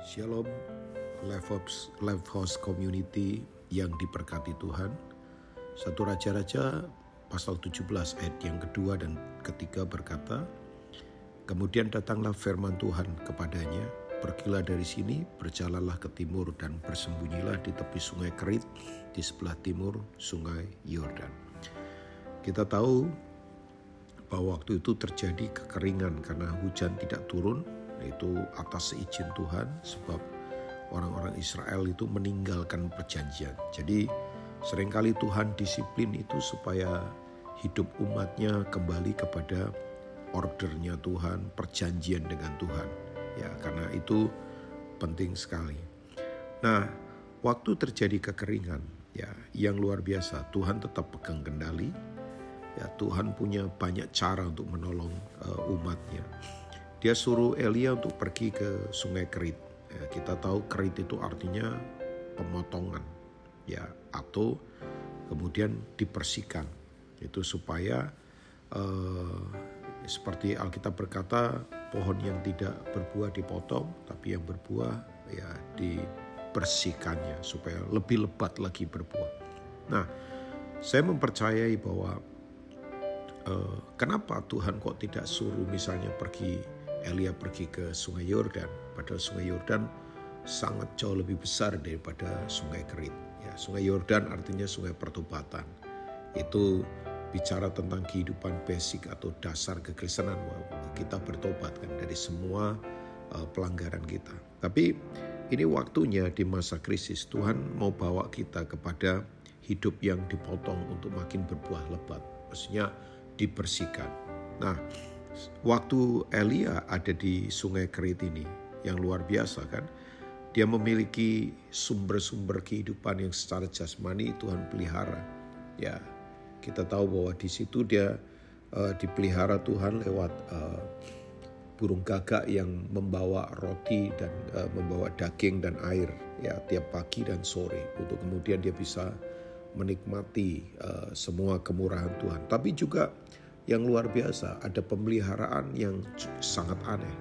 Shalom, Life House Community yang diberkati Tuhan. Satu Raja-Raja pasal 17 ayat yang kedua dan ketiga berkata, Kemudian datanglah firman Tuhan kepadanya, Pergilah dari sini, berjalanlah ke timur dan bersembunyilah di tepi sungai Kerit di sebelah timur sungai Yordan. Kita tahu bahwa waktu itu terjadi kekeringan karena hujan tidak turun, yaitu atas seizin Tuhan sebab orang-orang Israel itu meninggalkan perjanjian. Jadi sering kali Tuhan disiplin itu supaya hidup umatnya kembali kepada ordernya Tuhan, perjanjian dengan Tuhan ya karena itu penting sekali. Nah, waktu terjadi kekeringan ya yang luar biasa, Tuhan tetap pegang kendali. Ya, Tuhan punya banyak cara untuk menolong uh, umatnya. Dia suruh Elia untuk pergi ke Sungai Kerit. Ya, kita tahu Kerit itu artinya pemotongan, ya atau kemudian dipersihkan. Itu supaya uh, seperti Alkitab berkata, pohon yang tidak berbuah dipotong, tapi yang berbuah ya dibersihkannya supaya lebih lebat lagi berbuah. Nah, saya mempercayai bahwa uh, kenapa Tuhan kok tidak suruh misalnya pergi Elia pergi ke Sungai Yordan, padahal Sungai Yordan sangat jauh lebih besar daripada Sungai Kerit. Ya, Sungai Yordan artinya Sungai Pertobatan. Itu bicara tentang kehidupan basic atau dasar kekristenan kita bertobat kan dari semua uh, pelanggaran kita. Tapi ini waktunya di masa krisis Tuhan mau bawa kita kepada hidup yang dipotong untuk makin berbuah lebat. Maksudnya dibersihkan. Nah, waktu Elia ada di sungai Kerit ini yang luar biasa kan. Dia memiliki sumber-sumber kehidupan yang secara jasmani Tuhan pelihara. Ya, kita tahu bahwa di situ dia uh, dipelihara Tuhan lewat uh, burung gagak yang membawa roti dan uh, membawa daging dan air ya tiap pagi dan sore untuk kemudian dia bisa menikmati uh, semua kemurahan Tuhan. Tapi juga yang luar biasa ada pemeliharaan yang sangat aneh.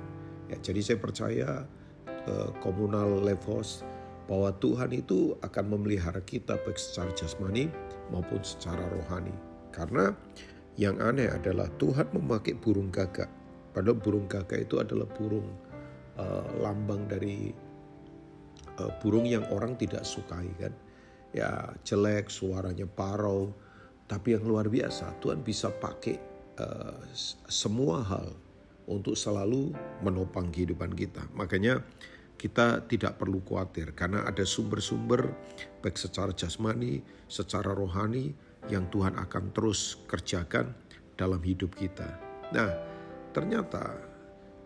Ya, jadi saya percaya uh, komunal levos bahwa Tuhan itu akan memelihara kita baik secara jasmani maupun secara rohani. Karena yang aneh adalah Tuhan memakai burung gagak. Padahal burung gagak itu adalah burung uh, lambang dari uh, burung yang orang tidak sukai kan. Ya jelek, suaranya parau. Tapi yang luar biasa Tuhan bisa pakai uh, semua hal untuk selalu menopang kehidupan kita. Makanya kita tidak perlu khawatir karena ada sumber-sumber baik secara jasmani, secara rohani yang Tuhan akan terus kerjakan dalam hidup kita. Nah, ternyata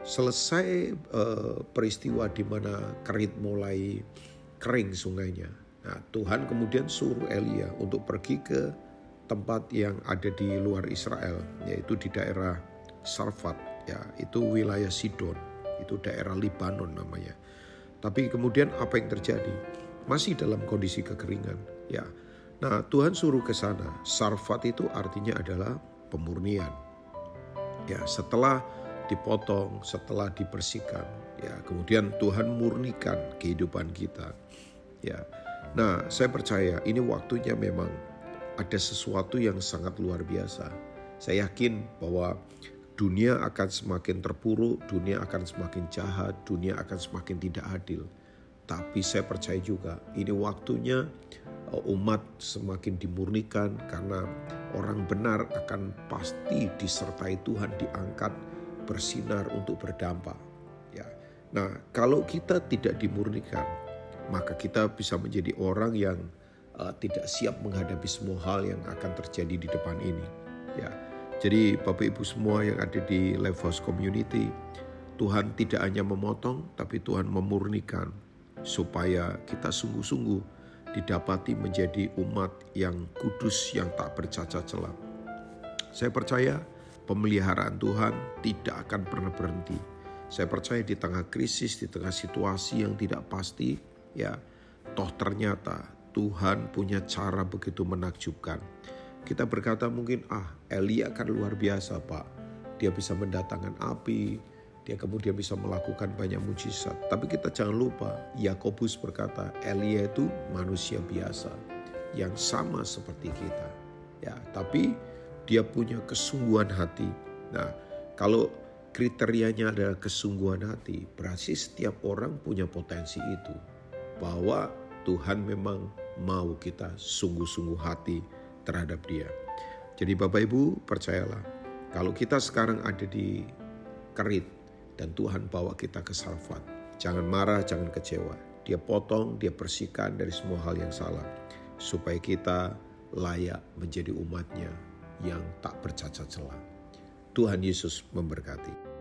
selesai uh, peristiwa di mana kerit mulai kering sungainya. Nah, Tuhan kemudian suruh Elia untuk pergi ke tempat yang ada di luar Israel, yaitu di daerah Sarfat, ya, itu wilayah Sidon, itu daerah Libanon namanya. Tapi kemudian apa yang terjadi? Masih dalam kondisi kekeringan. Ya, nah Tuhan suruh ke sana. Sarfat itu artinya adalah pemurnian. Ya, setelah dipotong, setelah dibersihkan, ya kemudian Tuhan murnikan kehidupan kita. Ya, nah saya percaya ini waktunya memang ada sesuatu yang sangat luar biasa. Saya yakin bahwa dunia akan semakin terpuruk, dunia akan semakin jahat, dunia akan semakin tidak adil. Tapi saya percaya juga ini waktunya uh, umat semakin dimurnikan karena orang benar akan pasti disertai Tuhan diangkat bersinar untuk berdampak. Ya. Nah, kalau kita tidak dimurnikan, maka kita bisa menjadi orang yang uh, tidak siap menghadapi semua hal yang akan terjadi di depan ini. Ya, jadi Bapak Ibu semua yang ada di Life Community, Tuhan tidak hanya memotong, tapi Tuhan memurnikan supaya kita sungguh-sungguh didapati menjadi umat yang kudus yang tak bercacat celah. Saya percaya pemeliharaan Tuhan tidak akan pernah berhenti. Saya percaya di tengah krisis, di tengah situasi yang tidak pasti, ya toh ternyata Tuhan punya cara begitu menakjubkan kita berkata mungkin ah Elia kan luar biasa pak. Dia bisa mendatangkan api, dia kemudian bisa melakukan banyak mujizat. Tapi kita jangan lupa, Yakobus berkata, Elia itu manusia biasa yang sama seperti kita. Ya, tapi dia punya kesungguhan hati. Nah, kalau kriterianya adalah kesungguhan hati, berarti setiap orang punya potensi itu. Bahwa Tuhan memang mau kita sungguh-sungguh hati terhadap dia. Jadi Bapak Ibu percayalah, kalau kita sekarang ada di kerit dan Tuhan bawa kita ke salvat, jangan marah, jangan kecewa. Dia potong, dia bersihkan dari semua hal yang salah. Supaya kita layak menjadi umatnya yang tak bercacat celah. Tuhan Yesus memberkati.